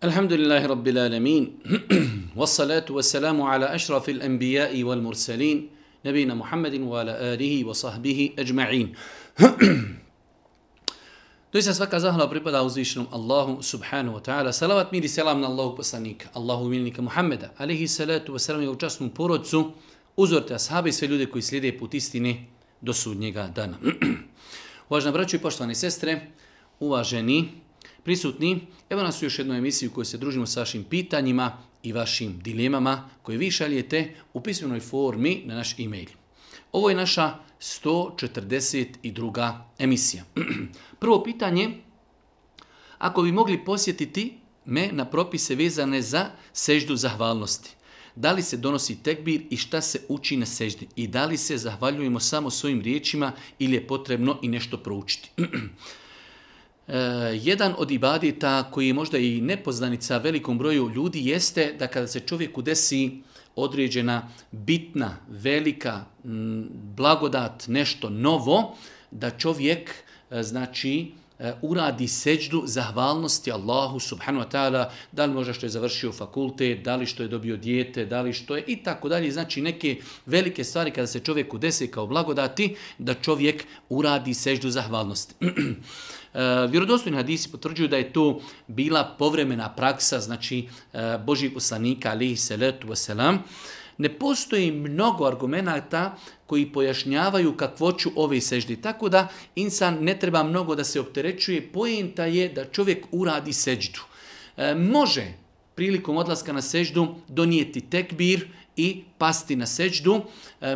الحمد لله رب العالمين والصلاة والسلام على أشرف الأنبياء والمرسلين نبينا محمد وعلى آله وصحبه أجمعين دوسة سفاكة زهلا بريبادة وزيشنم الله سبحانه وتعالى سلامات ميري سلام من الله بسانيك الله ميلنك محمد عليه الصلاة والسلام يوجاسم بورودسو uzor te ashabi sve ljude koji slijede put istine do sudnjega dana. Uvažna braćo i poštovane sestre, uvaženi prisutni. Evo nas u još jednu emisiju koju se družimo s vašim pitanjima i vašim dilemama koje vi šaljete u pismenoj formi na naš e-mail. Ovo je naša 142. emisija. Prvo pitanje, ako bi mogli posjetiti me na propise vezane za seždu zahvalnosti, da li se donosi tekbir i šta se uči na seždi i da li se zahvaljujemo samo svojim riječima ili je potrebno i nešto proučiti. E, jedan od ibadita koji je možda i nepoznanica velikom broju ljudi jeste da kada se čovjeku desi određena bitna, velika, blagodat, nešto novo, da čovjek e, znači e, uradi seđdu zahvalnosti Allahu subhanu wa ta'ala, da li možda što je završio fakultet, da li što je dobio dijete, da li što je i tako dalje. Znači neke velike stvari kada se čovjeku desi kao blagodati, da čovjek uradi seđdu zahvalnosti. E, vjerodostojni hadisi potvrđuju da je to bila povremena praksa, znači e, Božih poslanika, alihi salatu wasalam. Ne postoji mnogo argumenta koji pojašnjavaju kakvoću ove seždi, tako da insan ne treba mnogo da se opterećuje. Pojenta je da čovjek uradi seždu. E, može prilikom odlaska na seždu donijeti tekbir i pasti na seždu.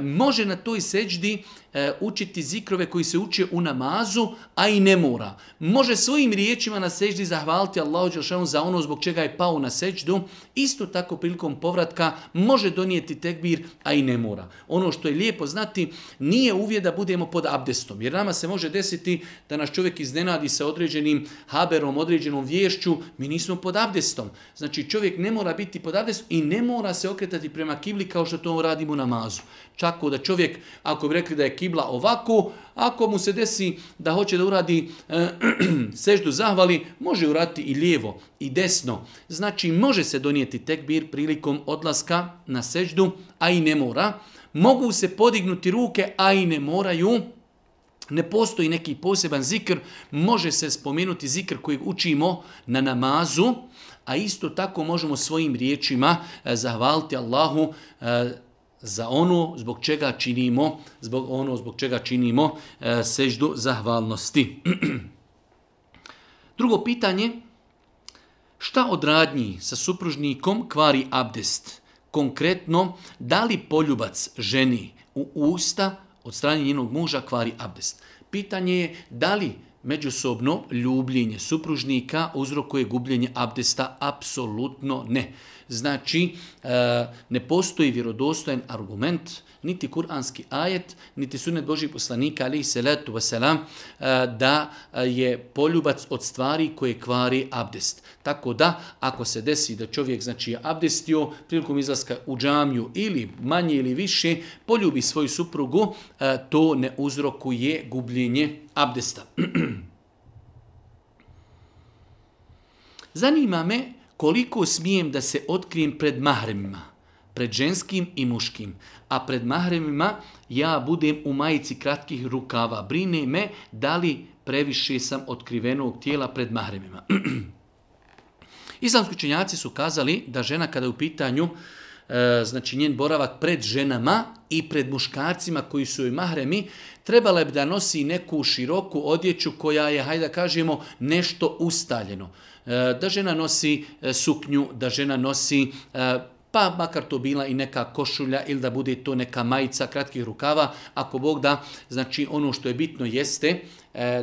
Može na toj seždi e, učiti zikrove koji se uče u namazu, a i ne mora. Može svojim riječima na seđdi zahvaliti Allahu Đelšanu za ono zbog čega je pao na seđdu. Isto tako prilikom povratka može donijeti tekbir, a i ne mora. Ono što je lijepo znati, nije uvijed da budemo pod abdestom. Jer nama se može desiti da naš čovjek iznenadi sa određenim haberom, određenom vješću, mi nismo pod abdestom. Znači čovjek ne mora biti pod abdestom i ne mora se okretati prema kibli kao što to radimo u namazu. Čako da čovjek, ako bi rekli da je kibla, kibla ovako, ako mu se desi da hoće da uradi eh, seždu zahvali, može urati i lijevo i desno. Znači može se donijeti tekbir prilikom odlaska na seždu, a i ne mora. Mogu se podignuti ruke, a i ne moraju. Ne postoji neki poseban zikr, može se spomenuti zikr kojeg učimo na namazu, a isto tako možemo svojim riječima eh, zahvaliti Allahu, eh, za ono zbog čega činimo, zbog ono zbog čega činimo e, seždu zahvalnosti. Drugo pitanje, šta od radnji sa supružnikom kvari abdest? Konkretno, da li poljubac ženi u usta od strane njenog muža kvari abdest? Pitanje je da li međusobno ljubljenje supružnika uzrokuje gubljenje abdesta? Apsolutno ne. Znači, e, ne postoji vjerodostojen argument, niti kuranski ajet, niti sunet Božih poslanika, ali i salatu wasalam, e, da e, je poljubac od stvari koje kvari abdest. Tako da, ako se desi da čovjek znači, je abdestio prilikom izlaska u džamju ili manje ili više, poljubi svoju suprugu, to ne uzrokuje gubljenje abdesta. Zanima me koliko smijem da se otkrijem pred mahremima, pred ženskim i muškim, a pred mahremima ja budem u majici kratkih rukava. Brine me da li previše sam otkrivenog tijela pred mahremima. Islamski činjaci su kazali da žena kada je u pitanju e, znači njen boravak pred ženama i pred muškarcima koji su joj mahremi, trebala bi da nosi neku široku odjeću koja je, hajde da kažemo, nešto ustaljeno. E, da žena nosi e, suknju, da žena nosi e, pa makar to bila i neka košulja ili da bude to neka majica kratkih rukava, ako Bog da, znači ono što je bitno jeste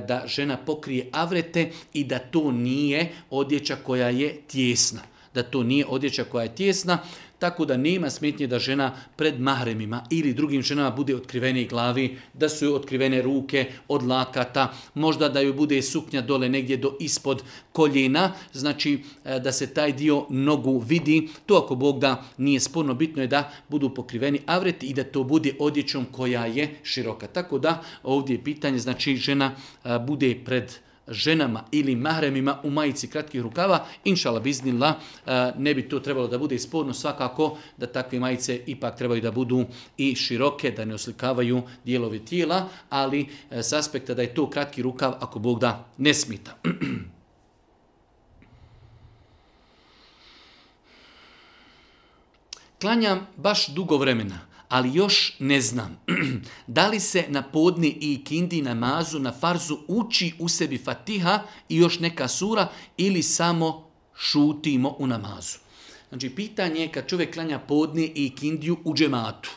da žena pokrije avrete i da to nije odjeća koja je tjesna da to nije odjeća koja je tjesna, tako da nema smetnje da žena pred mahremima ili drugim ženama bude otkrivene glavi, da su joj otkrivene ruke od lakata, možda da joj bude suknja dole negdje do ispod koljena, znači e, da se taj dio nogu vidi, to ako Bog da nije sporno, bitno je da budu pokriveni avreti i da to bude odjećom koja je široka. Tako da ovdje je pitanje, znači žena e, bude pred mahremima, ženama ili mahremima u majici kratkih rukava, inšala biznila, eh, ne bi to trebalo da bude isporno svakako, da takve majice ipak trebaju da budu i široke, da ne oslikavaju dijelovi tijela, ali eh, s aspekta da je to kratki rukav, ako Bog da, ne smita. Klanjam baš dugo vremena ali još ne znam. da li se na podne i kindi namazu na farzu uči u sebi fatiha i još neka sura ili samo šutimo u namazu? Znači, pitanje je kad čovjek klanja podne i kindiju u džematu.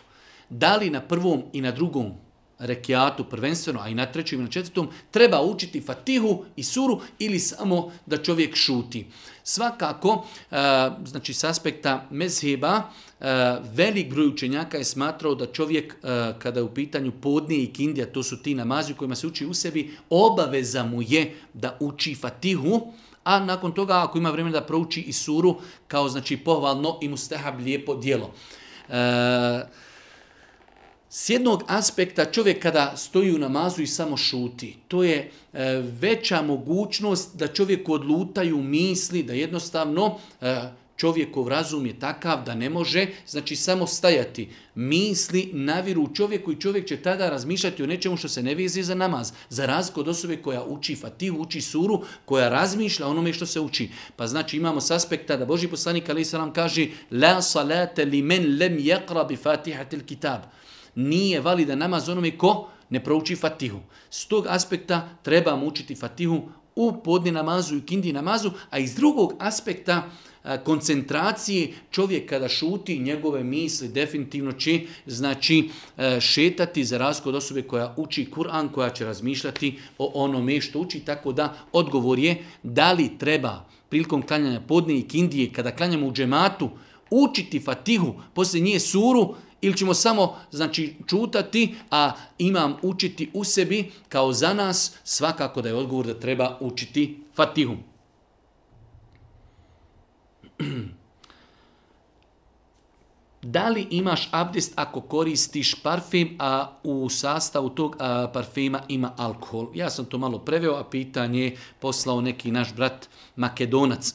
Da li na prvom i na drugom rekiatu prvenstveno, a i na trećem i na četvrtom, treba učiti fatihu i suru ili samo da čovjek šuti. Svakako, eh, znači s aspekta mezheba, Eh, velik broj učenjaka je smatrao da čovjek, eh, kada je u pitanju podnije i kindija, to su ti namazi u kojima se uči u sebi, obaveza mu je da uči fatihu, a nakon toga, ako ima vremena da prouči i suru, kao znači pohvalno i mustahab lijepo dijelo. Eh, s jednog aspekta, čovjek kada stoji u namazu i samo šuti, to je veća mogućnost da čovjeku odlutaju misli, da jednostavno Čovjekov razum je takav da ne može, znači samo stajati, misli, naviru u čovjeku i čovjek će tada razmišljati o nečemu što se ne vizi za namaz. Za razliku od osobe koja uči fatih, uči suru, koja razmišlja onome što se uči. Pa znači imamo s aspekta da Boži poslanik Ali Salam kaže La salate li men lem jekra bi fatiha til kitab. Nije valida namaz onome ko ne prouči fatihu. S tog aspekta trebamo učiti fatihu u podni namazu i kindi namazu, a iz drugog aspekta koncentracije čovjek kada šuti njegove misli definitivno će znači e, šetati za razliku od osobe koja uči Kur'an, koja će razmišljati o onome što uči, tako da odgovor je da li treba prilikom klanjanja podne i kindije, kada klanjamo u džematu, učiti fatihu, poslije nije suru, ili ćemo samo znači čutati, a imam učiti u sebi kao za nas, svakako da je odgovor da treba učiti fatihu. Da li imaš abdest ako koristiš parfem, a u sastavu tog a, parfema ima alkohol? Ja sam to malo preveo, a pitanje je poslao neki naš brat makedonac.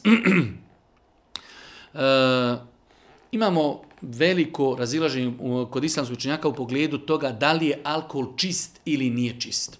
e, imamo veliko razilaženje kod islamskog učenjaka u pogledu toga da li je alkohol čist ili nije čist.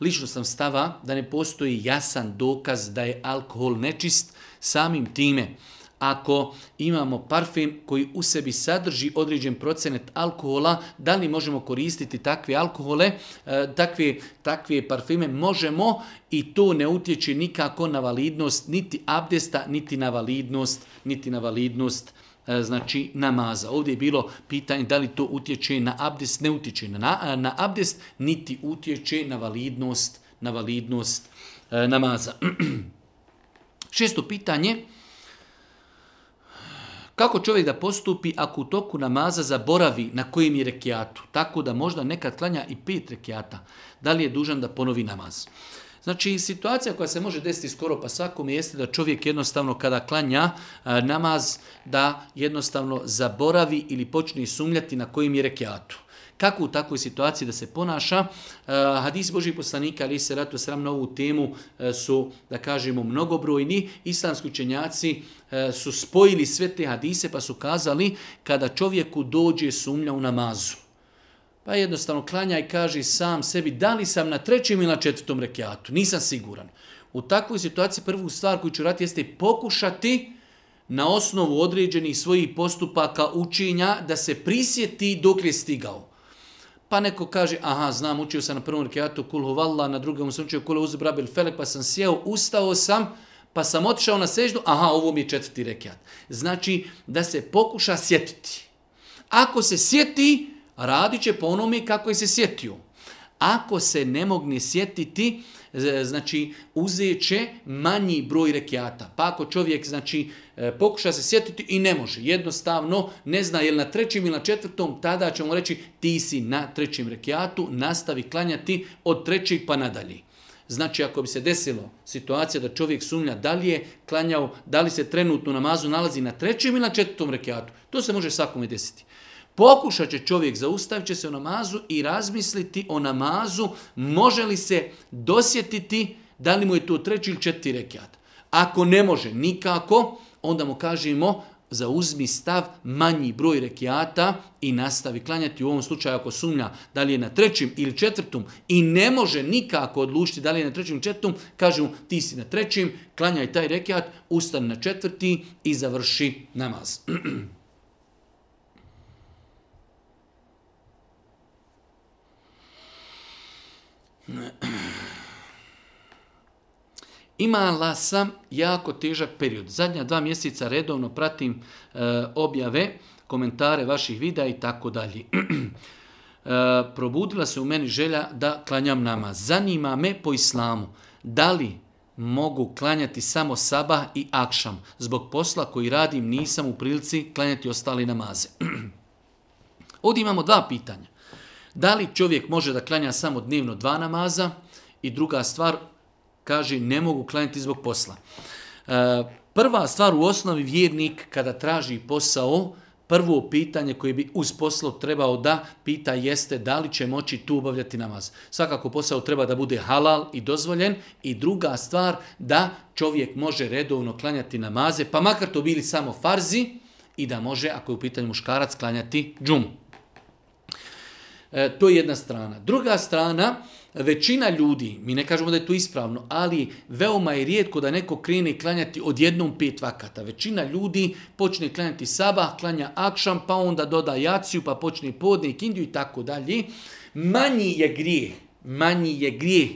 Lično sam stava da ne postoji jasan dokaz da je alkohol nečist samim time. E, ako imamo parfem koji u sebi sadrži određen procenet alkohola, da li možemo koristiti takve alkohole, e, takve, takve parfeme? Možemo i to ne utječe nikako na validnost niti abdesta, niti na validnost, niti na validnost e, znači namaza. Ovdje je bilo pitanje da li to utječe na abdest, ne utječe na, na abdest, niti utječe na validnost, na validnost e, namaza. Šesto pitanje, e, Kako čovjek da postupi ako u toku namaza zaboravi na kojem je rekiatu, tako da možda nekad klanja i pet rekiata, da li je dužan da ponovi namaz? Znači, situacija koja se može desiti skoro pa svakome jeste da čovjek jednostavno kada klanja namaz, da jednostavno zaboravi ili počne sumljati na kojem je rekiatu kako u takvoj situaciji da se ponaša. Uh, eh, hadis Božih poslanika, ali se ratu sram na ovu temu, uh, su, da kažemo, mnogobrojni. Islamski učenjaci uh, su spojili sve te hadise pa su kazali kada čovjeku dođe sumlja u namazu. Pa jednostavno klanja i kaže sam sebi da li sam na trećem ili na četvrtom rekiatu, nisam siguran. U takvoj situaciji prvu stvar koju ću rati jeste pokušati na osnovu određenih svojih postupaka učinja da se prisjeti dok je stigao. Pa neko kaže, aha, znam, učio sam na prvom rekiatu kul huvalla, na drugom sam učio kul huzub rabil felek, pa sam sjeo, ustao sam, pa sam otišao na seždu, aha, ovo mi je četvrti rekiat. Znači, da se pokuša sjetiti. Ako se sjeti, radit će po onome kako je se sjetio. Ako se ne mogne sjetiti, uh, znači uzet će manji broj rekiata. Pa ako čovjek znači, e, pokuša se sjetiti i ne može, jednostavno ne zna je li na trećim ili na četvrtom, tada ćemo reći ti si na trećim rekiatu, nastavi klanjati od trećih pa nadalje. Znači ako bi se desilo situacija da čovjek sumlja da li je klanjao, da li se trenutno namazu nalazi na trećem ili na četvrtom rekiatu, to se može svakome desiti. Pokušat će čovjek, zaustavit će se u namazu i razmisliti o namazu, može li se dosjetiti da li mu je to treći ili četiri rekiat. Ako ne može nikako, onda mu kažemo zauzmi stav manji broj rekiata i nastavi klanjati u ovom slučaju ako sumnja da li je na trećim ili četvrtom i ne može nikako odlušiti da li je na trećim ili četvrtom, kaže mu ti si na trećim, klanjaj taj rekiat, ustani na četvrti i završi namaz. Imala sam jako težak period. Zadnja dva mjeseca redovno pratim e, objave, komentare vaših videa i tako dalje. E, probudila se u meni želja da klanjam nama. Zanima me po islamu da li mogu klanjati samo sabah i akšam. Zbog posla koji radim nisam u prilici klanjati ostali namaze. Ovdje imamo dva pitanja. Da li čovjek može da klanja samo dnevno dva namaza? I druga stvar, kaže, ne mogu klanjati zbog posla. E, prva stvar u osnovi vjernik kada traži posao, prvo pitanje koje bi uz poslo trebao da pita jeste da li će moći tu obavljati namaz. Svakako posao treba da bude halal i dozvoljen. I druga stvar, da čovjek može redovno klanjati namaze, pa makar to bili samo farzi, i da može, ako je u pitanju muškarac, klanjati džumu. E, to je jedna strana. Druga strana, većina ljudi, mi ne kažemo da je to ispravno, ali veoma je rijetko da neko krene klanjati odjednom pet vakata. Većina ljudi počne klanjati sabah, klanja akšan, pa onda doda jaciju, pa počne podnik, indiju i tako dalje. Manji je grije, manji je grije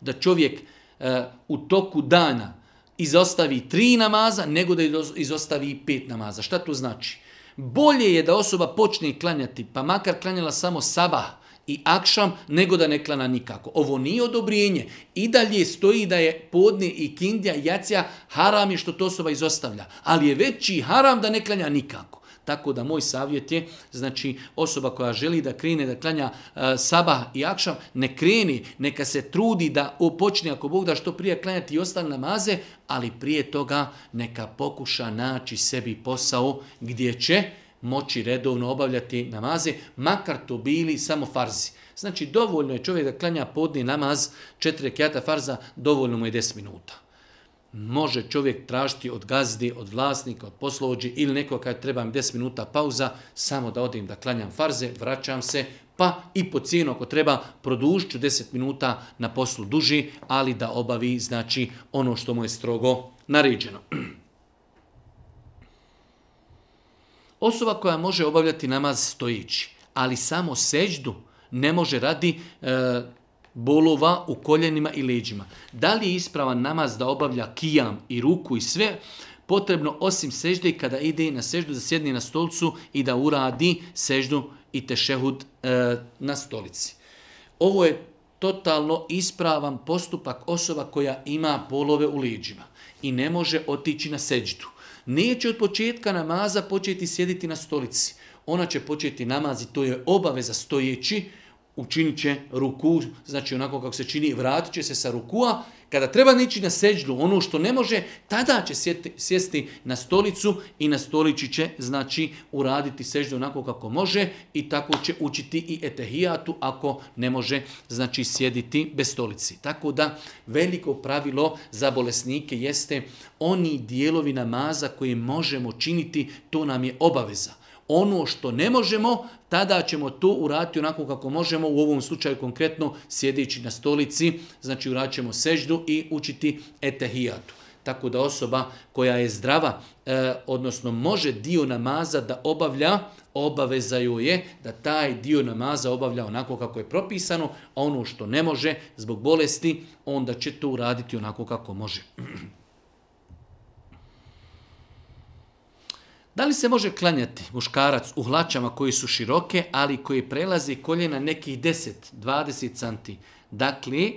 da čovjek e, u toku dana izostavi tri namaza, nego da izostavi pet namaza. Šta to znači? Bolje je da osoba počne klanjati, pa makar klanjala samo sabah i akšam, nego da ne klana nikako. Ovo nije odobrijenje. I dalje stoji da je podne i kindja, jacija, haram je što to osoba izostavlja. Ali je veći haram da ne klanja nikako. Tako da moj savjet je, znači osoba koja želi da krene, da klanja e, sabah i akšam, ne kreni, neka se trudi da opočne ako Bog da što prije klanjati i ostane namaze, ali prije toga neka pokuša naći sebi posao gdje će moći redovno obavljati namaze, makar to bili samo farzi. Znači dovoljno je čovjek da klanja podni namaz, četiri kjata farza, dovoljno mu je 10 minuta može čovjek tražiti od gazdi, od vlasnika, od poslovođe ili nekoga kada treba mi 10 minuta pauza, samo da odim da klanjam farze, vraćam se, pa i po cijenu ako treba produžiću 10 minuta na poslu duži, ali da obavi znači ono što mu je strogo naređeno. Osoba koja može obavljati namaz stojići, ali samo seđdu ne može radi e, bolova u koljenima i leđima. Da li je ispravan namaz da obavlja kijam i ruku i sve potrebno osim sežde kada ide na seždu da sjedni na stolcu i da uradi seždu i tešehud e, na stolici. Ovo je totalno ispravan postupak osoba koja ima bolove u leđima i ne može otići na seždu. Neće od početka namaza početi sjediti na stolici. Ona će početi namazi, to je obaveza stojeći, učinit će ruku, znači onako kako se čini, vratit će se sa rukua, kada treba nići na seđlu, ono što ne može, tada će sjeti, sjesti na stolicu i na stolići će, znači, uraditi seđlu onako kako može i tako će učiti i etehijatu ako ne može, znači, sjediti bez stolici. Tako da, veliko pravilo za bolesnike jeste oni dijelovi namaza koje možemo činiti, to nam je obaveza ono što ne možemo, tada ćemo to urati onako kako možemo, u ovom slučaju konkretno sjedići na stolici, znači urat ćemo seždu i učiti etahijatu. Tako da osoba koja je zdrava, e, odnosno može dio namaza da obavlja, obaveza joj je da taj dio namaza obavlja onako kako je propisano, a ono što ne može zbog bolesti, onda će to uraditi onako kako može. Da li se može klanjati muškarac u hlačama koji su široke, ali koji prelazi koljena nekih 10-20 santi? Dakle, e,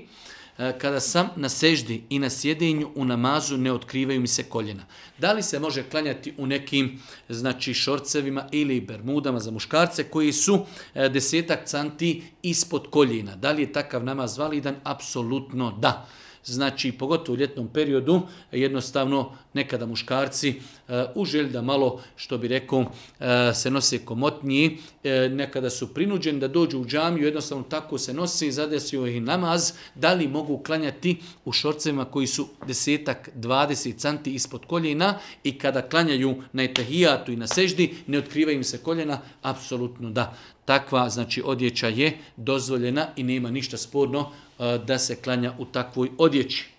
kada sam na seždi i na sjedinju u namazu ne otkrivaju mi se koljena. Da li se može klanjati u nekim znači šorcevima ili bermudama za muškarce koji su e, desetak canti ispod koljena? Da li je takav namaz validan? Apsolutno da. Apsolutno da znači pogotovo u ljetnom periodu, jednostavno nekada muškarci e, u želji da malo, što bi rekao, e, se nose komotniji, e, nekada su prinuđeni da dođu u džamiju, jednostavno tako se nose i zadesio ih namaz, da li mogu klanjati u šorcevima koji su desetak, 20 canti ispod koljena i kada klanjaju na etahijatu i na seždi, ne otkriva im se koljena, apsolutno da. Takva znači odjeća je dozvoljena i nema ništa sporno E, da se klanja u takvoj odjeći.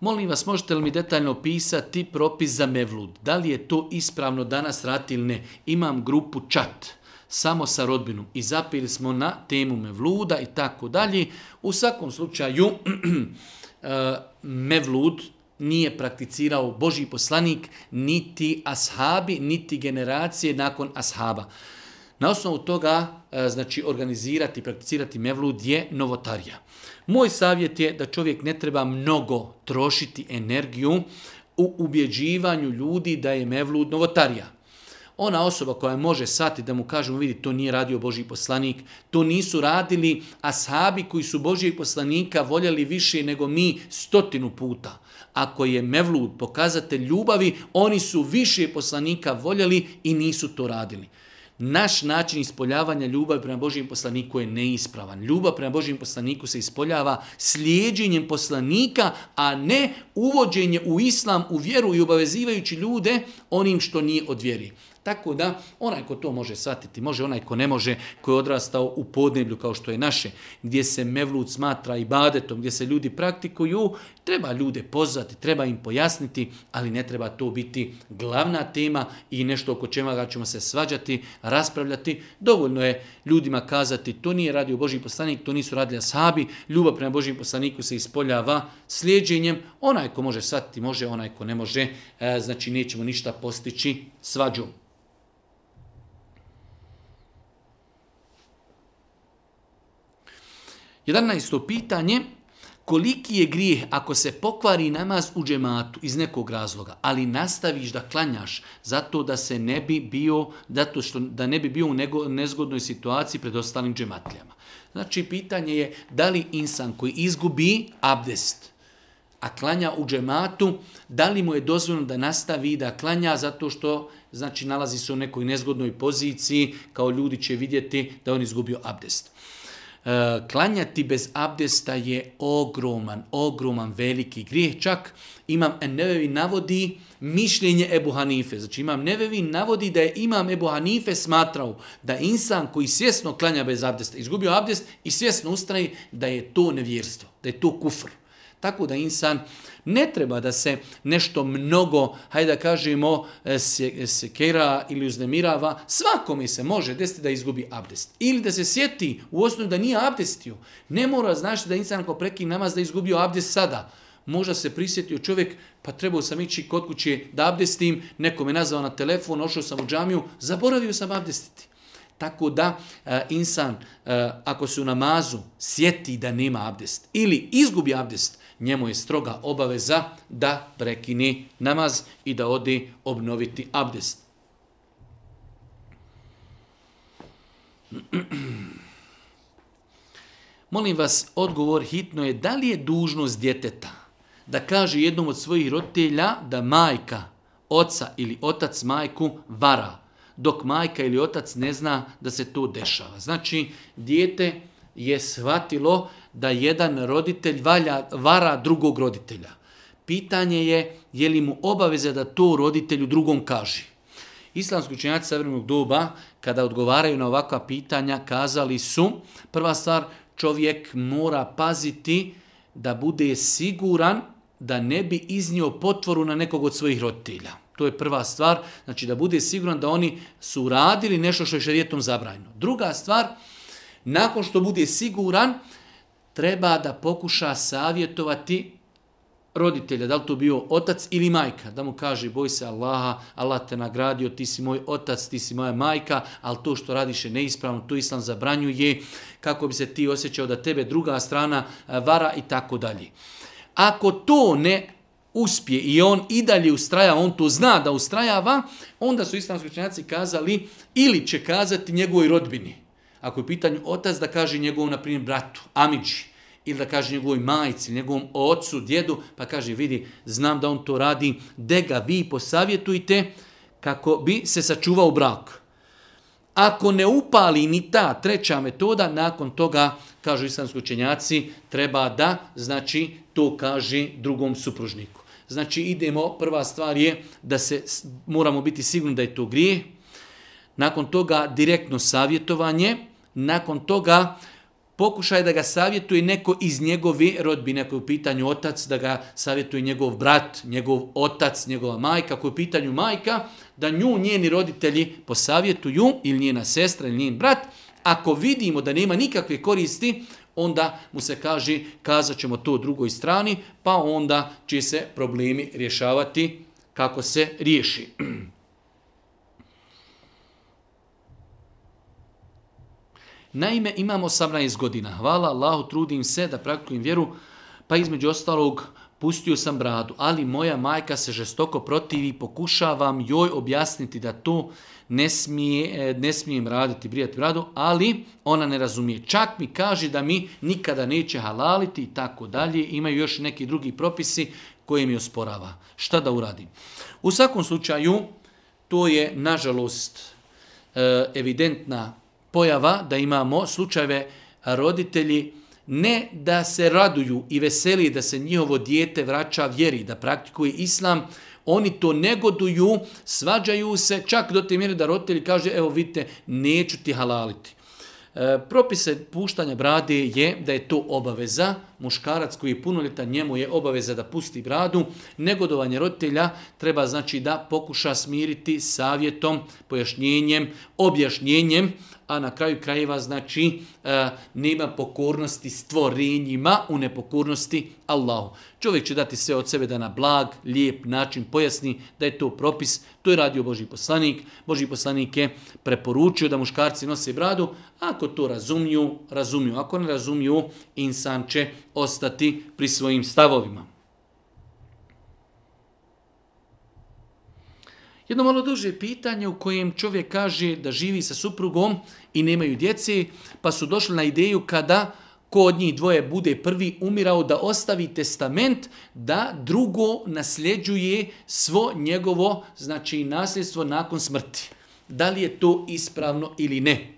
Molim vas, možete li mi detaljno pisati propis za Mevlud? Da li je to ispravno danas rati ili ne? Imam grupu čat samo sa rodbinom i zapili smo na temu Mevluda i tako dalje. U svakom slučaju, e, Mevlud nije prakticirao Boži poslanik, niti ashabi, niti generacije nakon ashaba. Na osnovu toga, e, znači, organizirati, prakticirati mevlud je novotarija. Moj savjet je da čovjek ne treba mnogo trošiti energiju u ubjeđivanju ljudi da je mevlud novotarija ona osoba koja može sati da mu kažemo vidi to nije radio Božji poslanik, to nisu radili ashabi koji su Božjih poslanika voljeli više nego mi stotinu puta. Ako je mevlud pokazatelj ljubavi, oni su više poslanika voljeli i nisu to radili. Naš način ispoljavanja ljubavi prema Božijem poslaniku je neispravan. Ljubav prema Božijem poslaniku se ispoljava slijedjenjem poslanika, a ne uvođenje u islam, u vjeru i obavezivajući ljude onim što nije od vjerije. Tako da, onaj ko to može shvatiti, može onaj ko ne može, ko je odrastao u podneblju kao što je naše, gdje se mevlud smatra i badetom, gdje se ljudi praktikuju, treba ljude pozvati, treba im pojasniti, ali ne treba to biti glavna tema i nešto oko čemoga ćemo se svađati, raspravljati. Dovoljno je ljudima kazati, to nije radio Boži poslanik, to nisu radili asabi, ljubav prema Božim poslaniku se ispoljava slijedženjem, onaj ko može shvatiti, može, onaj ko ne može, e, znači nećemo ništa postići svađom. Jedanaesto pitanje, koliki je grijeh ako se pokvari namaz u džematu iz nekog razloga, ali nastaviš da klanjaš zato da se ne bi bio da to što da ne bi bio u nego, nezgodnoj situaciji pred ostalim džematljama. Znači pitanje je da li insan koji izgubi abdest a klanja u džematu, da li mu je dozvoljeno da nastavi da klanja zato što znači nalazi se u nekoj nezgodnoj poziciji, kao ljudi će vidjeti da on izgubio abdest. E, klanjati bez abdesta je ogroman, ogroman veliki grijeh. Čak imam nevevi navodi mišljenje Ebu Hanife. Znači imam nevevi navodi da je imam Ebu Hanife smatrao da insan koji svjesno klanja bez abdesta, izgubio abdest i svjesno ustraje da je to nevjerstvo, da je to kufr. Tako da insan ne treba da se nešto mnogo, hajde da kažemo, e, e, sekera ili uznemirava. Svakome se može desiti da izgubi abdest. Ili da se sjeti u osnovu da nije abdestio. Ne mora znači da insan ako preki namaz da izgubio abdest sada. Možda se prisjetio čovjek, pa trebao sam ići kod kuće da abdestim, neko me nazvao na telefon, ošao sam u džamiju, zaboravio sam abdestiti. Tako da e, insan, e, ako se u namazu sjeti da nema abdest ili izgubi abdest, njemu je stroga obaveza da prekini namaz i da odi obnoviti abdest. Molim vas, odgovor hitno je da li je dužnost djeteta da kaže jednom od svojih roditelja da majka, oca ili otac majku vara, dok majka ili otac ne zna da se to dešava. Znači, dijete je shvatilo da jedan roditelj valja, vara drugog roditelja. Pitanje je je li mu obaveza da to roditelju drugom kaže. Islamski učenjaci savremenog doba, kada odgovaraju na ovakva pitanja, kazali su, prva stvar, čovjek mora paziti da bude siguran da ne bi iznio potvoru na nekog od svojih roditelja. To je prva stvar, znači da bude siguran da oni su radili nešto što je šarijetom zabranjeno. Druga stvar, nakon što bude siguran, treba da pokuša savjetovati roditelja, da li to bio otac ili majka, da mu kaže boj se Allaha, Allah te nagradio, ti si moj otac, ti si moja majka, ali to što radiš je neispravno, to Islam zabranjuje, kako bi se ti osjećao da tebe druga strana e, vara i tako dalje. Ako to ne uspije i on i dalje ustraja, on to zna da ustrajava, onda su islamski učenjaci kazali ili će kazati njegovoj rodbini. Ako je pitanje otac da kaže njegovom, na primjer, bratu, amiđi, ili da kaže njegovoj majici, njegovom ocu, djedu, pa kaže, vidi, znam da on to radi, de ga vi posavjetujte kako bi se sačuvao brak. Ako ne upali ni ta treća metoda, nakon toga, kažu islamsko učenjaci, treba da, znači, to kaže drugom supružniku. Znači, idemo, prva stvar je da se moramo biti sigurni da je to grije, Nakon toga direktno savjetovanje, nakon toga pokušaj da ga savjetuje neko iz njegove rodbine, ako je u pitanju otac, da ga savjetuje njegov brat, njegov otac, njegova majka, ako je u pitanju majka, da nju njeni roditelji posavjetuju, ili njena sestra, ili njen brat, ako vidimo da nema nikakve koristi, onda mu se kaže kazat ćemo to drugoj strani, pa onda će se problemi rješavati kako se riješi. Naime, imamo 18 godina. Hvala Allahu, trudim se da praktikujem vjeru, pa između ostalog pustio sam bradu, ali moja majka se žestoko protivi, pokušavam joj objasniti da to ne, smije, e, ne smijem raditi, brijati bradu, ali ona ne razumije. Čak mi kaže da mi nikada neće halaliti i tako dalje. Imaju još neki drugi propisi koje mi osporava. Šta da uradim? U svakom slučaju, to je, nažalost, e, evidentna pojava da imamo slučajeve roditelji ne da se raduju i veseli da se njihovo dijete vraća vjeri, da praktikuje islam, oni to negoduju, svađaju se, čak do te mjere da roditelji kaže, evo vidite, neću ti halaliti. E, propise puštanja brade je da je to obaveza, muškarac koji je punoljeta, njemu je obaveza da pusti bradu. Negodovanje roditelja treba znači da pokuša smiriti savjetom, pojašnjenjem, objašnjenjem, a na kraju krajeva znači e, nema pokornosti stvorenjima u nepokornosti Allahu. Čovjek će dati sve od sebe da na blag, lijep način pojasni da je to propis, to je radio Boži poslanik. Boži poslanik je preporučio da muškarci nose bradu, ako to razumiju, razumiju. Ako ne razumiju, insan će ostati pri svojim stavovima. Jedno malo duže pitanje u kojem čovjek kaže da živi sa suprugom i nemaju djeci, pa su došli na ideju kada ko od njih dvoje bude prvi umirao da ostavi testament da drugo nasljeđuje svo njegovo znači nasljedstvo nakon smrti. Da li je to ispravno ili ne?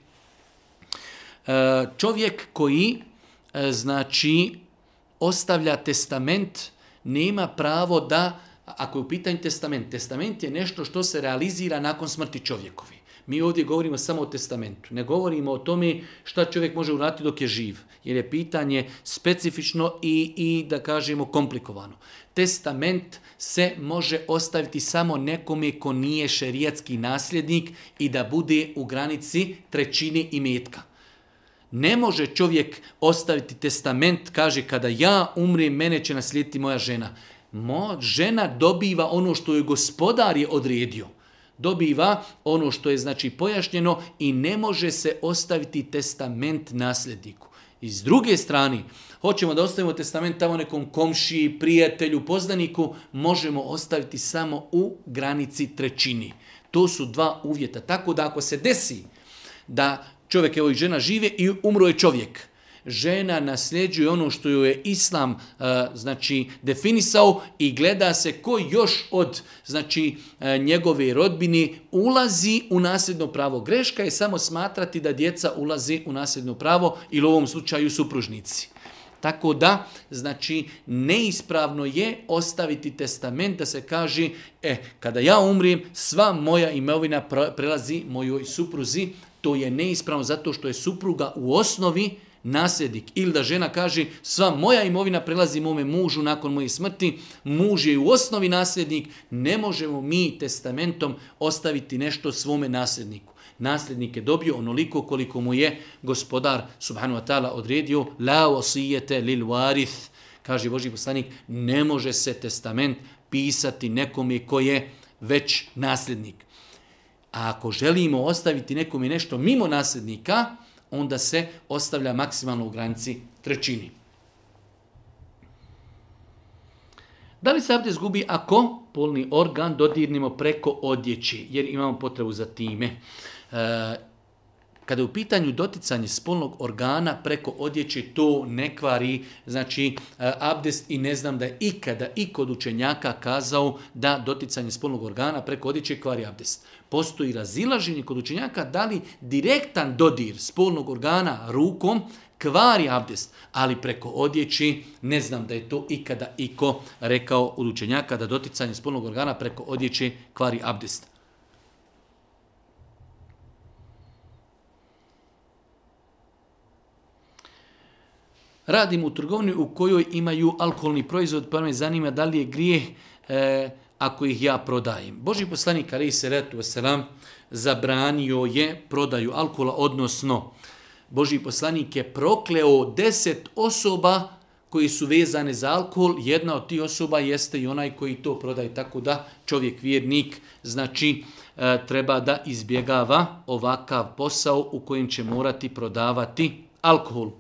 E, čovjek koji E, znači ostavlja testament, nema pravo da, ako je u pitanju testament, testament je nešto što se realizira nakon smrti čovjekovi. Mi ovdje govorimo samo o testamentu, ne govorimo o tome šta čovjek može urati dok je živ, jer je pitanje specifično i, i da kažemo, komplikovano. Testament se može ostaviti samo nekome ko nije šerijatski nasljednik i da bude u granici trećine imetka. Ne može čovjek ostaviti testament, kaže, kada ja umrem, mene će naslijediti moja žena. Mo, žena dobiva ono što je gospodar je odredio. Dobiva ono što je znači pojašnjeno i ne može se ostaviti testament nasljedniku. I s druge strane, hoćemo da ostavimo testament tamo nekom komšiji, prijatelju, poznaniku, možemo ostaviti samo u granici trećini. To su dva uvjeta. Tako da ako se desi da čovjek evo i žena žive i umro je čovjek. Žena nasljeđuje ono što ju je islam uh, znači definisao i gleda se ko još od znači uh, njegove rodbini ulazi u nasljedno pravo. Greška je samo smatrati da djeca ulaze u nasljedno pravo ili u ovom slučaju supružnici. Tako da, znači, neispravno je ostaviti testament da se kaže, e, kada ja umrim, sva moja imovina prelazi mojoj supruzi, to je neispravno zato što je supruga u osnovi nasljednik. Ili da žena kaže sva moja imovina prelazi mome mužu nakon moje smrti, muž je u osnovi nasljednik, ne možemo mi testamentom ostaviti nešto svome nasljedniku. Nasljednik je dobio onoliko koliko mu je gospodar subhanu wa ta'ala odredio la osijete lil warith kaže Boži poslanik, ne može se testament pisati nekom je ko je već nasljednik. A ako želimo ostaviti nekom i nešto mimo nasljednika, onda se ostavlja maksimalno u granici trećini. Da li se abdest gubi ako polni organ dodirnimo preko odjeći, jer imamo potrebu za time? E, kada je u pitanju doticanje spolnog organa preko odjeće, to ne kvari, znači, e, abdest i ne znam da je ikada i kod učenjaka kazao da doticanje spolnog organa preko odjeće kvari abdest. Postoji razilaženje kod učenjaka da li direktan dodir spolnog organa rukom kvari abdest, ali preko odjeći ne znam da je to ikada iko rekao od učenjaka da doticanje spolnog organa preko odjeći kvari abdest. Radim u trgovini u kojoj imaju alkoholni proizvod, pa me zanima da li je grijeh e, ako ih ja prodajem. Boži poslanik Ali Seretu Veselam zabranio je prodaju alkohola, odnosno Boži poslanik je prokleo deset osoba koji su vezane za alkohol, jedna od tih osoba jeste i onaj koji to prodaje, tako da čovjek vjernik, znači, e, treba da izbjegava ovakav posao u kojem će morati prodavati alkohol.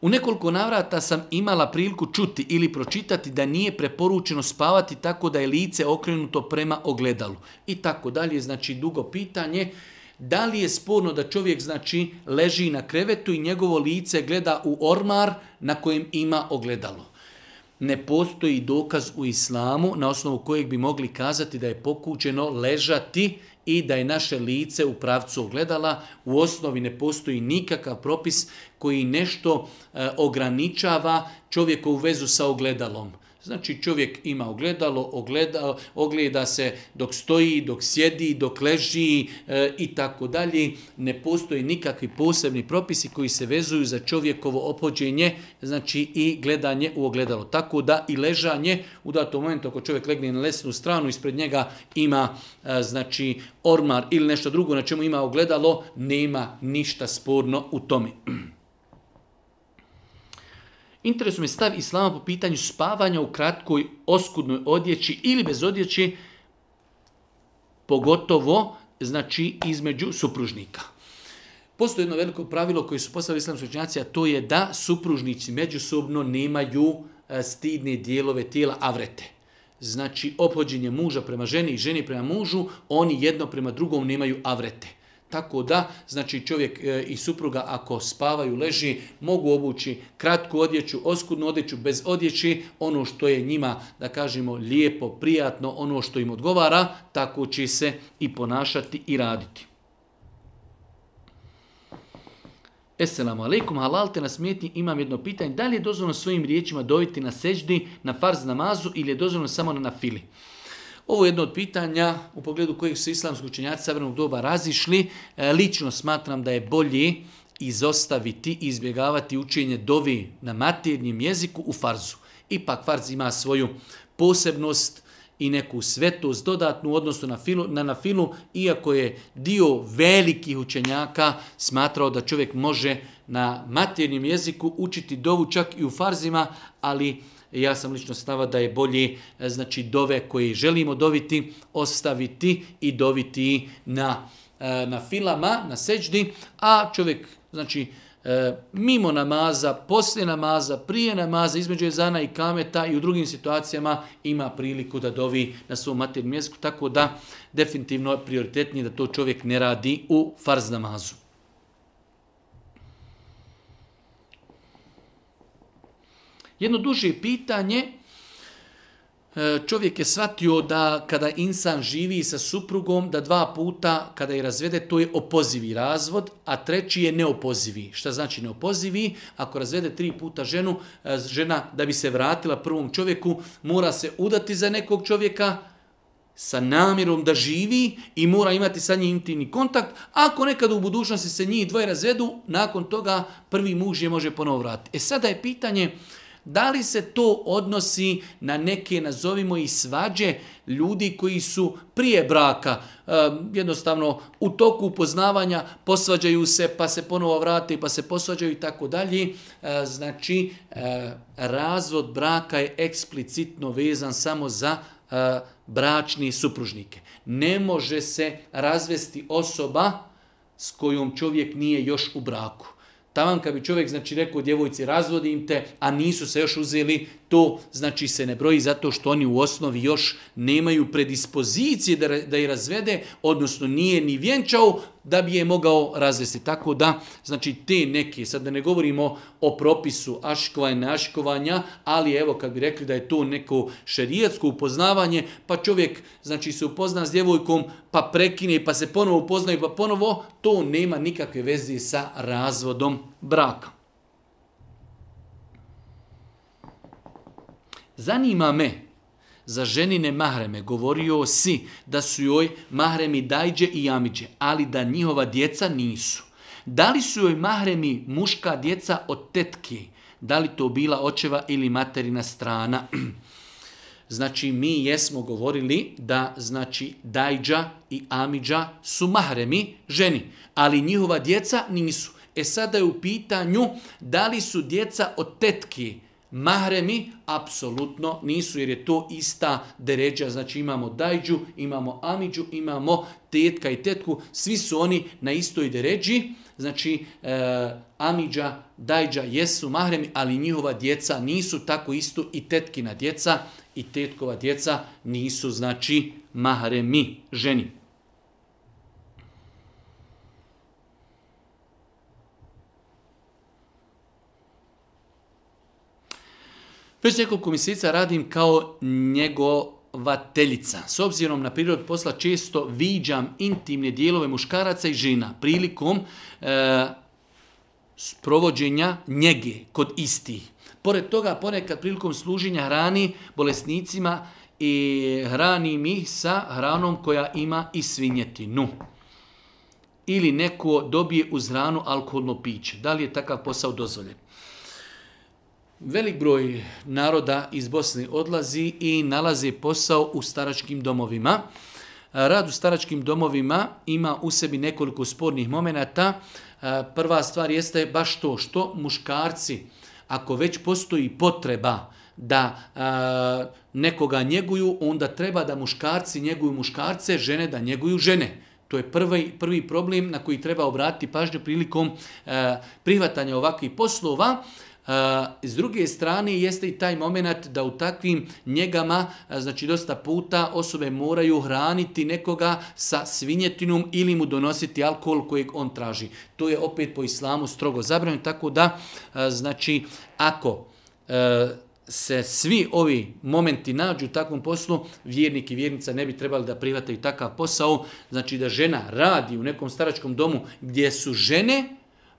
U nekoliko navrata sam imala priliku čuti ili pročitati da nije preporučeno spavati tako da je lice okrenuto prema ogledalu. I tako dalje, znači dugo pitanje, da li je sporno da čovjek znači leži na krevetu i njegovo lice gleda u ormar na kojem ima ogledalo. Ne postoji dokaz u islamu na osnovu kojeg bi mogli kazati da je pokuđeno ležati i da je naše lice u pravcu ogledala, u osnovi ne postoji nikakav propis koji nešto e, ograničava čovjekovu vezu sa ogledalom. Znači čovjek ima ogledalo, ogleda, ogleda se dok stoji, dok sjedi, dok leži e, i tako dalje. Ne postoji nikakvi posebni propisi koji se vezuju za čovjekovo opođenje znači i gledanje u ogledalo. Tako da i ležanje u datom momentu ako čovjek legne na lesnu stranu ispred njega ima e, znači ormar ili nešto drugo na čemu ima ogledalo, nema ništa sporno u tome. Interesuje me stav islama po pitanju spavanja u kratkoj oskudnoj odjeći ili bez odjeći, pogotovo znači između supružnika. Postoje jedno veliko pravilo koje su postavili islamsko činjaci, a to je da supružnici međusobno nemaju e, stidne dijelove tijela avrete. Znači, opođenje muža prema ženi i ženi prema mužu, oni jedno prema drugom nemaju avrete. Tako da, znači čovjek e, i supruga ako spavaju, leži, mogu obući kratku odjeću, oskudnu odjeću, bez odjeći, ono što je njima, da kažemo, lijepo, prijatno, ono što im odgovara, tako će se i ponašati i raditi. Esselamu alaikum, halal te nasmijetni, imam jedno pitanje, da li je dozvoljeno svojim riječima dojiti na seđdi, na farz namazu ili je dozvoljeno samo na nafili? fili? Ovo je jedno od pitanja u pogledu kojih su islamski učenjaci savrnog doba razišli. E, lično smatram da je bolje izostaviti i izbjegavati učenje dovi na maternjem jeziku u farzu. Ipak farz ima svoju posebnost i neku svetost dodatnu odnosu na filu, na, na filu, iako je dio velikih učenjaka smatrao da čovjek može na maternjem jeziku učiti dovu čak i u farzima, ali učiniti ja sam lično stava da je bolje e, znači dove koje želimo doviti ostaviti i doviti na, e, na filama, na seđdi, a čovjek znači e, mimo namaza, poslije namaza, prije namaza, između jezana i kameta i u drugim situacijama ima priliku da dovi na svom materijom mjestku, tako da definitivno je prioritetnije da to čovjek ne radi u farz namazu. Jedno duže pitanje, e, čovjek je shvatio da kada insan živi sa suprugom, da dva puta kada je razvede, to je opozivi razvod, a treći je neopozivi. Šta znači neopozivi? Ako razvede tri puta ženu, e, žena da bi se vratila prvom čovjeku, mora se udati za nekog čovjeka, sa namjerom da živi i mora imati sa njim intimni kontakt, ako nekad u budućnosti se njih dvoje razvedu, nakon toga prvi muž je može ponovo vratiti. E sada je pitanje, uh, Da li se to odnosi na neke, nazovimo i svađe, ljudi koji su prije braka, jednostavno u toku upoznavanja posvađaju se, pa se ponovo vrate, pa se posvađaju i tako dalje. Znači, razvod braka je eksplicitno vezan samo za bračni supružnike. Ne može se razvesti osoba s kojom čovjek nije još u braku tavan kad bi čovjek znači rekao djevojci razvodim te, a nisu se još uzeli, to znači se ne broji zato što oni u osnovi još nemaju predispozicije da, da je razvede, odnosno nije ni vjenčao da bi je mogao razvesti. Tako da, znači te neke, sad da ne govorimo o propisu aškovanja, neaškovanja, ali evo kad bi rekli da je to neko šerijetsko upoznavanje, pa čovjek znači se upozna s djevojkom, pa prekine, pa se ponovo upoznaju, pa ponovo, to nema nikakve veze sa razvodom braka. Zanima me, za ženine mahreme govorio si da su joj mahremi dajđe i jamiđe, ali da njihova djeca nisu. Da li su joj mahremi muška djeca od tetke? Da li to bila očeva ili materina strana? Znači, mi jesmo govorili da znači Dajđa i Amidža su mahremi ženi, ali njihova djeca nisu. E sada je u pitanju da li su djeca od tetke, Mahremi apsolutno nisu jer je to ista deređa, znači imamo dajđu, imamo amiđu, imamo tetka i tetku, svi su oni na istoj deređi, znači e, amiđa, dajđa jesu mahremi, ali njihova djeca nisu tako isto i tetkina djeca i tetkova djeca nisu znači mahremi ženi. Već nekoliko mjeseca radim kao njegovateljica. S obzirom na prirod posla često viđam intimne dijelove muškaraca i žena prilikom e, sprovođenja njege kod istih. Pored toga, ponekad prilikom služenja hrani bolesnicima i hrani mi sa hranom koja ima i svinjetinu. Ili neko dobije uz hranu alkoholno piće. Da li je takav posao dozvoljen? E, Velik broj naroda iz Bosne odlazi i nalaze posao u staračkim domovima. Rad u staračkim domovima ima u sebi nekoliko spornih momenata. E, prva stvar jeste baš to što muškarci, ako već postoji potreba da e, nekoga njeguju, onda treba da muškarci njeguju muškarce, žene da njeguju žene. To je prvi, prvi problem na koji treba obratiti pažnju prilikom e, prihvatanja ovakvih poslova. S druge strane jeste i taj moment da u takvim njegama, znači dosta puta, osobe moraju hraniti nekoga sa svinjetinom ili mu donositi alkohol kojeg on traži. To je opet po islamu strogo zabranjeno, tako da, znači, ako se svi ovi momenti nađu u takvom poslu, vjernik i vjernica ne bi trebali da privataju takav posao, znači da žena radi u nekom staračkom domu gdje su žene,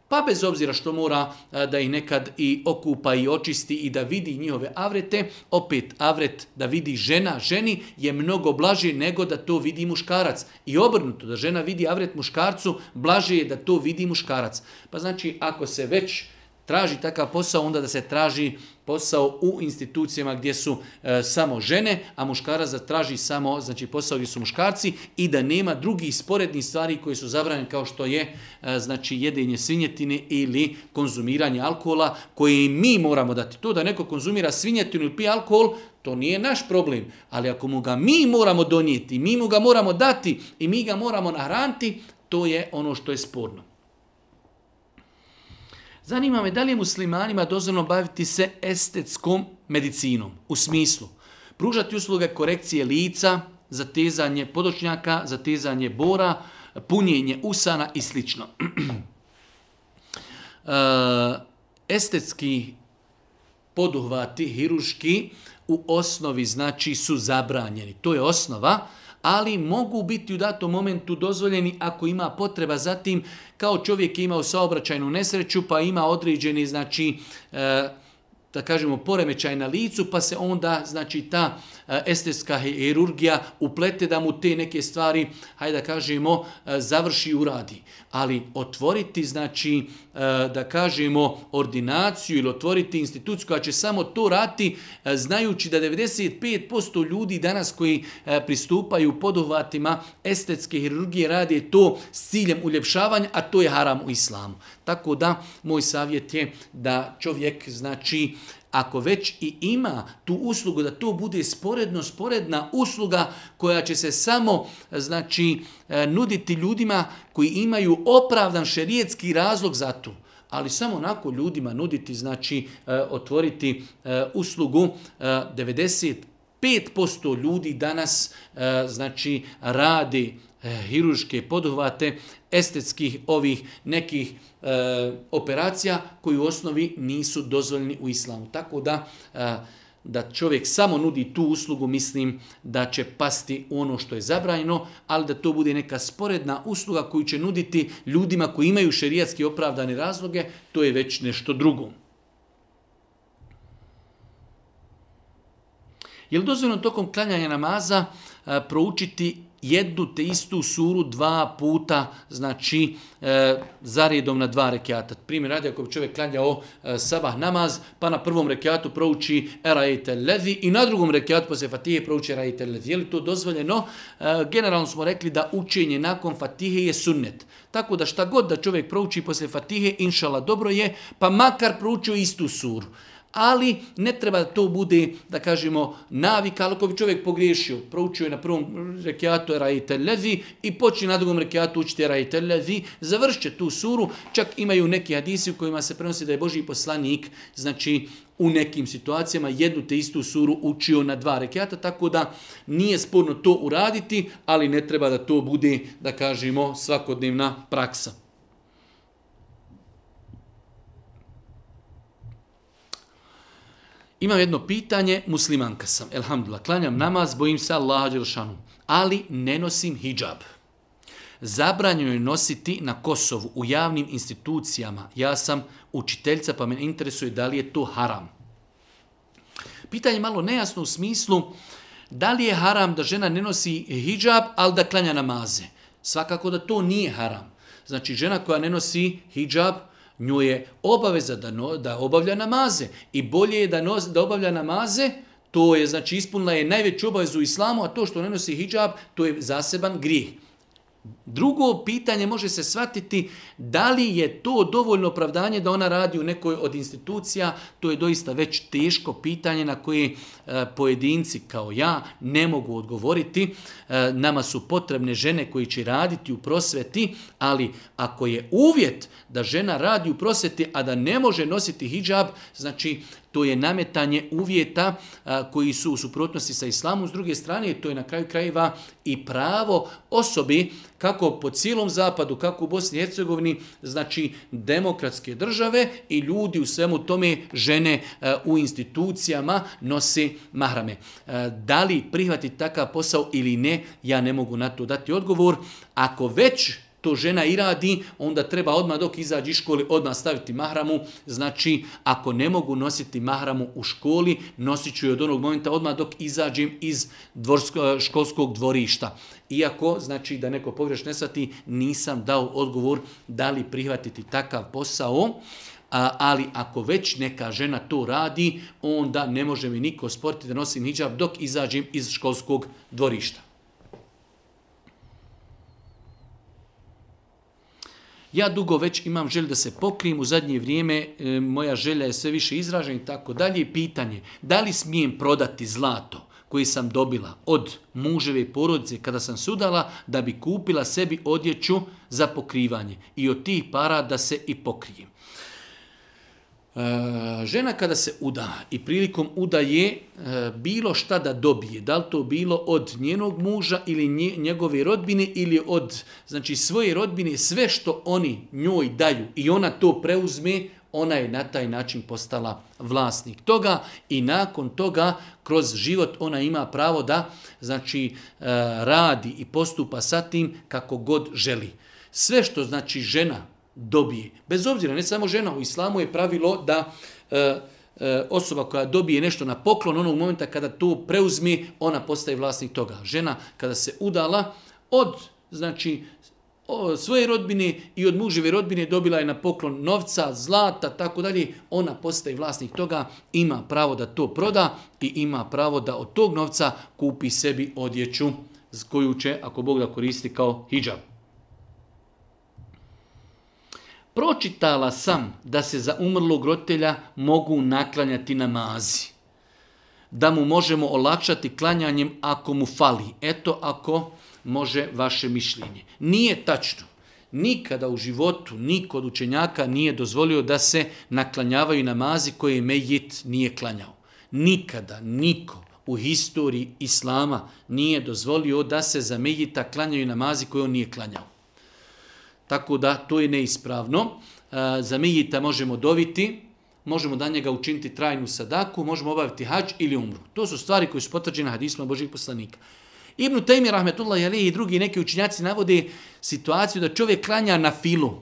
pa bez obzira što mora da ih nekad i okupa i očisti i da vidi njihove avrete, opet avret da vidi žena ženi je mnogo blaže nego da to vidi muškarac. I obrnuto, da žena vidi avret muškarcu, blaže je da to vidi muškarac. Pa znači, ako se već traži takav posao, onda da se traži uh, posao u institucijama gdje su e, samo žene, a muškara zatraži samo, znači posao gdje su muškarci i da nema drugih sporednih stvari koje su zabranjene kao što je e, znači jedenje svinjetine ili konzumiranje alkohola koje mi moramo dati. To da neko konzumira svinjetinu ili pije alkohol, to nije naš problem, ali ako mu ga mi moramo donijeti, mi mu ga moramo dati i mi ga moramo nahraniti, to je ono što je sporno. Zanima me da li je muslimanima dozvoljno baviti se estetskom medicinom u smislu pružati usluge korekcije lica, zatezanje podočnjaka, zatezanje bora, punjenje usana i slično. Uh, estetski poduhvati, hiruški, u osnovi znači su zabranjeni. To je osnova. Uh, ali mogu biti u datom momentu dozvoljeni ako ima potreba za tim, kao čovjek ima u saobraćajnu nesreću, pa ima određeni, znači, e, da kažemo, poremećaj na licu, pa se onda, znači, ta... E, E, estetska hirurgija uplete da mu te neke stvari, hajde da kažemo, e, završi i uradi. Ali otvoriti, znači, e, da kažemo, ordinaciju ili otvoriti instituciju koja će samo to rati, znajući da 95% ljudi danas koji pristupaju podovatima estetske hirurgije radi to s ciljem uljepšavanja, a to je haram u islamu. Tako da, moj savjet je da čovjek, znači, ako već i ima tu uslugu, da to bude sporedno, sporedna usluga koja će se samo znači, e, nuditi ljudima koji imaju opravdan šerijetski razlog za to. Ali samo onako ljudima nuditi, znači e, otvoriti e, uslugu 95% ljudi danas znači radi uslugu E, hiruške poduhvate, estetskih ovih nekih e, operacija koji u osnovi nisu dozvoljeni u islamu. Tako da, e, da čovjek samo nudi tu uslugu, mislim da će pasti ono što je zabrajeno, ali da to bude neka sporedna usluga koju će nuditi ljudima koji imaju šerijatski opravdane razloge, to je već nešto drugo. Je li dozvoljeno tokom klanjanja namaza e, proučiti jednu te istu suru dva puta, znači e, zaredom na dva rekiata. Primjer radi ako bi čovjek klanjao e, sabah namaz, pa na prvom rekiatu prouči erajte levi i na drugom rekiatu poslije fatihe prouči erajte levi. Je li to dozvoljeno? E, generalno smo rekli da učenje nakon fatihe je sunnet. Tako da šta god da čovjek prouči poslije fatihe, inšala dobro je, pa makar proučio istu suru ali ne treba to bude, da kažemo, navika, ali ako bi čovjek pogriješio, proučio je na prvom rekiatu Rajite Levi i počne na drugom rekiatu učite Rajite Levi, završće tu suru, čak imaju neki hadisi u kojima se prenosi da je Boži poslanik, znači u nekim situacijama jednu te istu suru učio na dva rekiata, tako da nije sporno to uraditi, ali ne treba da to bude, da kažemo, svakodnevna praksa. imam jedno pitanje, muslimanka sam, elhamdulillah, klanjam namaz, bojim se Allaha Đelšanu, ali ne nosim hijab. Zabranjeno je nositi na Kosovu u javnim institucijama. Ja sam učiteljca pa me interesuje da li je to haram. Pitanje malo nejasno u smislu da li je haram da žena ne nosi hijab, ali da klanja namaze. Svakako da to nije haram. Znači žena koja ne nosi hijab Njoj je obaveza da, no, da obavlja namaze. I bolje je da, no, da obavlja namaze, to je, znači, ispunila je najveću obavezu u islamu, a to što ne nosi hijab, to je zaseban grih. Drugo pitanje može se shvatiti da li je to dovoljno opravdanje da ona radi u nekoj od institucija, to je doista već teško pitanje na koje e, pojedinci kao ja ne mogu odgovoriti. E, nama su potrebne žene koji će raditi u prosveti, ali ako je uvjet da žena radi u prosveti, a da ne može nositi hijab, znači to je nametanje uvjeta a, koji su u suprotnosti sa islamom, s druge strane to je na kraju krajeva i pravo osobi kako po cijelom zapadu, kako u Bosni i Hercegovini, znači demokratske države i ljudi u svemu tome žene a, u institucijama nosi mahrame. A, da li prihvati takav posao ili ne, ja ne mogu na to dati odgovor. Ako već to žena i radi, onda treba odmah dok izađi iz školi odmah staviti mahramu. Znači, ako ne mogu nositi mahramu u školi, nosit ću je od onog momenta odmah dok izađem iz dvorsko, školskog dvorišta. Iako, znači, da neko pogreš ne sati, nisam dao odgovor da li prihvatiti takav posao. A, ali ako već neka žena to radi, onda ne može mi niko sporti da nosim hijab dok izađem iz školskog dvorišta. Ja dugo već imam želju da se pokrijem, u zadnje vrijeme e, moja želja je sve više izražena i tako dalje. Pitanje, da li smijem prodati zlato koje sam dobila od muževe porodice kada sam sudala da bi kupila sebi odjeću za pokrivanje i od tih para da se i pokrijem. E, E, žena kada se uda i prilikom udaje e, bilo šta da dobije, da li to bilo od njenog muža ili njegove rodbine ili od znači svoje rodbine, sve što oni njoj daju i ona to preuzme, ona je na taj način postala vlasnik toga i nakon toga kroz život ona ima pravo da znači e, radi i postupa sa tim kako god želi. Sve što znači žena dobije. Bez obzira, ne samo žena, u islamu je pravilo da e, e, osoba koja dobije nešto na poklon, ono u momenta kada to preuzme, ona postaje vlasnik toga. Žena kada se udala od znači, o, svoje rodbine i od muževe rodbine dobila je na poklon novca, zlata, tako dalje, ona postaje vlasnik toga, ima pravo da to proda i ima pravo da od tog novca kupi sebi odjeću koju će, ako Bog da koristi, kao hijabu pročitala sam da se za umrlog roditelja mogu naklanjati namazi. Da mu možemo olakšati klanjanjem ako mu fali. Eto ako može vaše mišljenje. Nije tačno. Nikada u životu niko od učenjaka nije dozvolio da se naklanjavaju namazi koje je Mejit nije klanjao. Nikada niko u historiji Islama nije dozvolio da se za Mejita klanjaju namazi koje on nije klanjao. Tako da to je neispravno. E, za Mejita možemo dobiti, možemo da njega učiniti trajnu sadaku, možemo obaviti hač ili umru. To su stvari koje su potvrđene hadisma Božih poslanika. Ibn Taymi, rahmetullah, jer i drugi neki učinjaci navode situaciju da čovjek klanja na filu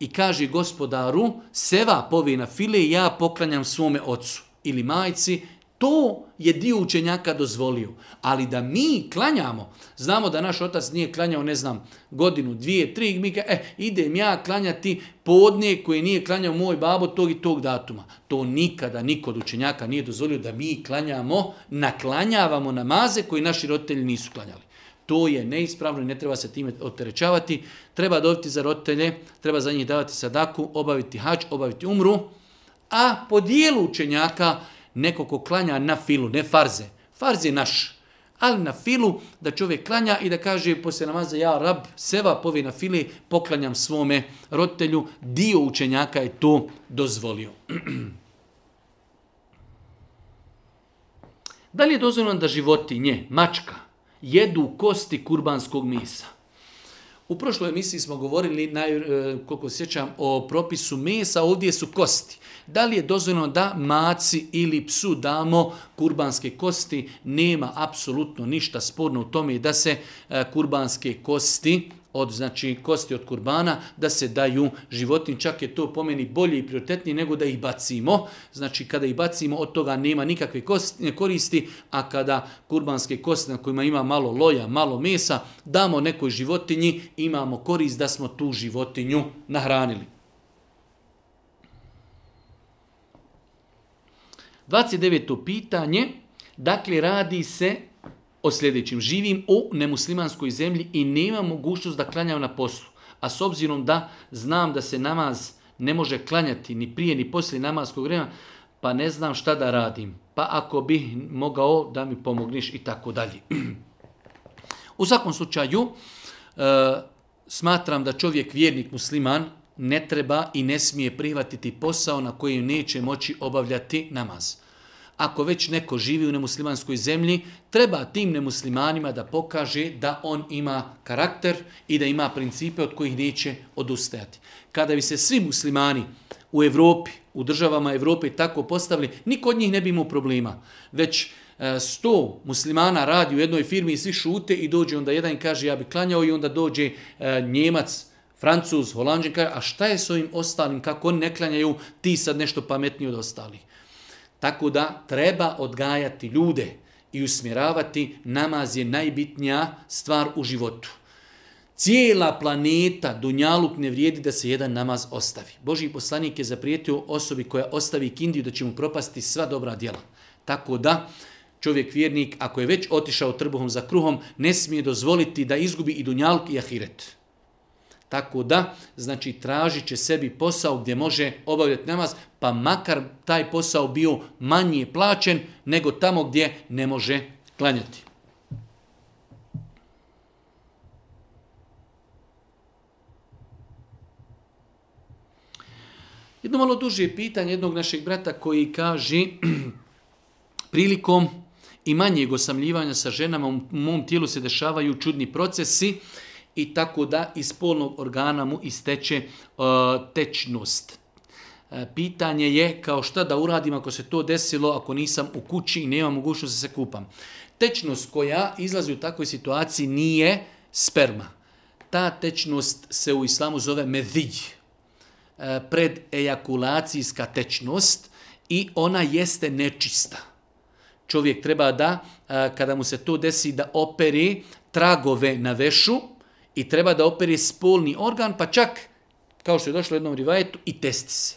i kaže gospodaru, seva povi na file i ja poklanjam svome ocu ili majci To je dio učenjaka dozvolio. Ali da mi klanjamo, znamo da naš otac nije klanjao, ne znam, godinu, dvije, tri, mi kao, eh, idem ja klanjati podnije koje nije klanjao moj babo tog i tog datuma. To nikada niko od učenjaka nije dozvolio da mi klanjamo, naklanjavamo namaze koji naši roditelji nisu klanjali. To je neispravno i ne treba se time oterećavati. Treba dobiti za roditelje, treba za njih davati sadaku, obaviti hač, obaviti umru, a po dijelu učenjaka učenjaka neko ko klanja na filu, ne farze. Farz je naš, ali na filu da čovjek klanja i da kaže poslije namaza ja rab seva povi na fili, poklanjam svome roditelju, dio učenjaka je to dozvolio. da li je dozvoljeno da životinje, mačka, jedu kosti kurbanskog misa? U prošloj emisiji smo govorili, naj, e, koliko sjećam, o propisu mesa, ovdje su kosti. Da li je dozvoljeno da maci ili psu damo kurbanske kosti? Nema apsolutno ništa sporno u tome da se e, kurbanske kosti, od znači kosti od kurbana da se daju životin čak je to pomeni bolje i prioritetnije nego da ih bacimo znači kada ih bacimo od toga nema nikakve kosti, ne koristi a kada kurbanske kosti na kojima ima malo loja malo mesa damo nekoj životinji imamo korist da smo tu životinju nahranili 29. pitanje dakle radi se o sljedećim. Živim u nemuslimanskoj zemlji i nema mogućnost da klanjam na poslu. A s obzirom da znam da se namaz ne može klanjati ni prije ni poslije namazskog vremena, pa ne znam šta da radim. Pa ako bih mogao da mi pomogniš i tako dalje. U svakom slučaju, e, smatram da čovjek vjernik musliman ne treba i ne smije prihvatiti posao na kojem neće moći obavljati namaz ako već neko živi u nemuslimanskoj zemlji, treba tim nemuslimanima da pokaže da on ima karakter i da ima principe od kojih neće odustajati. Kada bi se svi muslimani u Evropi, u državama Evrope tako postavili, niko od njih ne bi imao problema. Već 100 e, muslimana radi u jednoj firmi i svi šute i dođe onda jedan i kaže ja bi klanjao i onda dođe e, Njemac, Francuz, Holandžan, kaže a šta je s ovim ostalim, kako oni ne klanjaju, ti sad nešto pametniji od ostalih. Tako da treba odgajati ljude i usmjeravati, namaz je najbitnija stvar u životu. Cijela planeta, Dunjaluk, ne vrijedi da se jedan namaz ostavi. Boži poslanik je zaprijetio osobi koja ostavi kindiju da će mu propasti sva dobra djela. Tako da, čovjek vjernik, ako je već otišao trbuhom za kruhom, ne smije dozvoliti da izgubi i Dunjaluk i Ahiretu. Tako da, znači, tražit će sebi posao gdje može obavljati namaz, pa makar taj posao bio manje plaćen nego tamo gdje ne može klanjati. Jedno malo duže pitanje jednog našeg brata koji kaže prilikom i manjeg osamljivanja sa ženama u mom tijelu se dešavaju čudni procesi, i tako da iz spolnog organa mu isteče e, tečnost. E, pitanje je kao šta da uradim ako se to desilo, ako nisam u kući i nema mogućnost da se kupam. Tečnost koja izlazi u takvoj situaciji nije sperma. Ta tečnost se u islamu zove medhij, e, pred ejakulacijska tečnost i ona jeste nečista. Čovjek treba da, e, kada mu se to desi, da operi tragove na vešu, i treba da opere spolni organ, pa čak, kao što je došlo u jednom rivajetu, i testi se.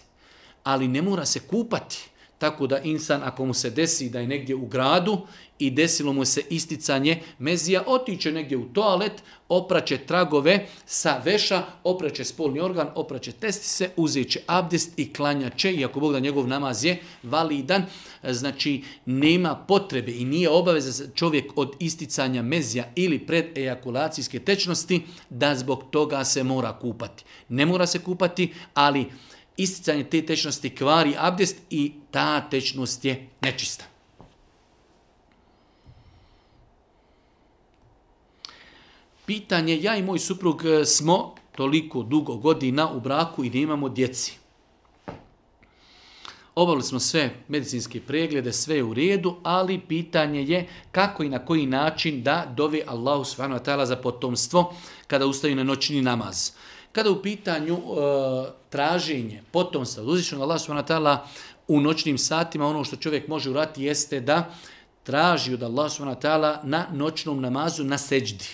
Ali ne mora se kupati tako da insan ako mu se desi da je negdje u gradu i desilo mu se isticanje mezija, otiče negdje u toalet, opraće tragove sa veša, opraće spolni organ, opraće testise, uzeće abdest i klanjaće, iako Bog da njegov namaz je validan, znači nema potrebe i nije obaveza čovjek od isticanja mezija ili pred ejakulacijske tečnosti da zbog toga se mora kupati. Ne mora se kupati, ali isticanje te tečnosti kvari abdest i ta tečnost je nečista. Pitanje, ja i moj suprug e, smo toliko dugo godina u braku i nemamo djeci. Obavili smo sve medicinske preglede, sve u redu, ali pitanje je kako i na koji način da dovi Allahu svanu tela za potomstvo kada ustaju na noćni namaz. Kada u pitanju e, traženje potomstva, uzvišnog Allah SWT u noćnim satima, ono što čovjek može urati jeste da traži od Allah SWT na noćnom namazu na seđdi.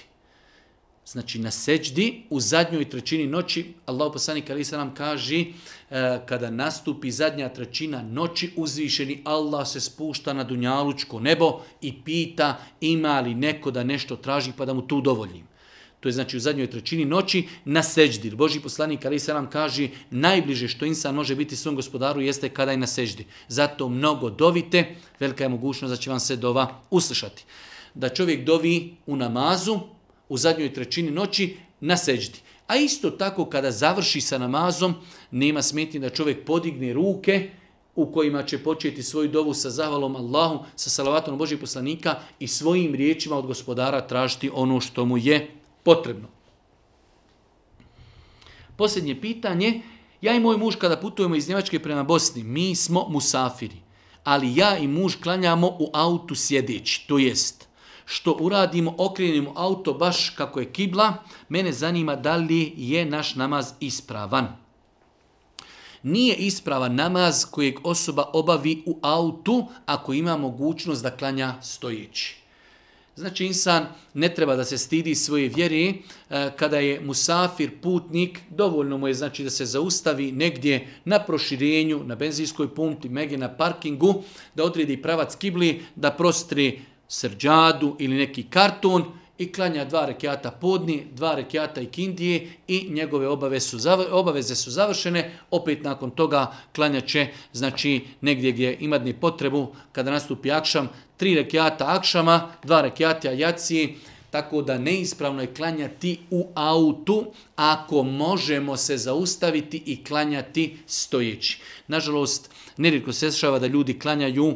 Znači na seđdi, u zadnjoj trećini noći, Allah poslanika ali se nam kaže, e, kada nastupi zadnja trećina noći, uzvišeni Allah se spušta na dunjalučko nebo i pita ima li neko da nešto traži pa da mu tu dovoljim to je znači u zadnjoj trećini noći, na seđdi. Boži poslanik Ali Salam kaže, najbliže što insan može biti svom gospodaru jeste kada je na seđdi. Zato mnogo dovite, velika je mogućnost da će vam se dova uslišati. Da čovjek dovi u namazu, u zadnjoj trećini noći, na seđdi. A isto tako kada završi sa namazom, nema smetnje da čovjek podigne ruke, u kojima će početi svoju dovu sa zahvalom Allahu, sa salavatom Božih poslanika i svojim riječima od gospodara tražiti ono što mu je potrebno. Posljednje pitanje, ja i moj muž kada putujemo iz Njemačke prema Bosni, mi smo musafiri, ali ja i muž klanjamo u autu sjedeći, to jest, što uradimo, okrenimo auto baš kako je kibla, mene zanima da li je naš namaz ispravan. Nije ispravan namaz kojeg osoba obavi u autu ako ima mogućnost da klanja stojeći. Znači insan ne treba da se stidi svoje vjere eh, kada je musafir, putnik, dovoljno mu je znači da se zaustavi negdje na proširenju, na benzinskoj pumpi, mege na parkingu, da odredi pravac kibli, da prostri srđadu ili neki karton, i klanja dva rekiata podni, dva rekiata ikindije i njegove obaveze su, obaveze su završene. Opet nakon toga klanja će, znači negdje gdje ima dni potrebu, kada nastupi akšam, tri rekiata akšama, dva rekiata jacije, tako da neispravno je klanjati u autu ako možemo se zaustaviti i klanjati stojeći. Nažalost, nerijedko se sešava da ljudi klanjaju uh,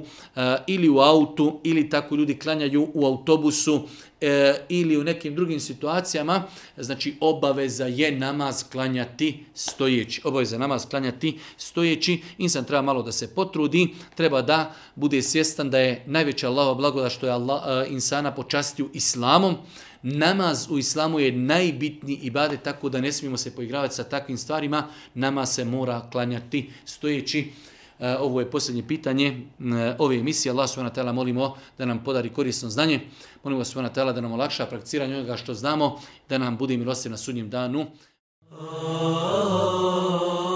ili u autu ili tako ljudi klanjaju u autobusu uh, e, ili u nekim drugim situacijama, znači obaveza je namaz klanjati stojeći. Obaveza je namaz klanjati stojeći. Insan treba malo da se potrudi, treba da bude svjestan da je najveća Allaho blagoda što je Allah, e, insana počastio islamom. Namaz u islamu je najbitniji ibade, tako da ne smijemo se poigravati sa takvim stvarima. Namaz se mora klanjati stojeći. Eh, ovo je posljednje pitanje eh, ove emisije. Allah subhanahu wa ta'ala molimo da nam podari korisno znanje. Molimo subhanahu wa ta'ala da nam olakša prakticiranje onoga što znamo, da nam bude milostiv na sudnjem danu. Oh, oh, oh.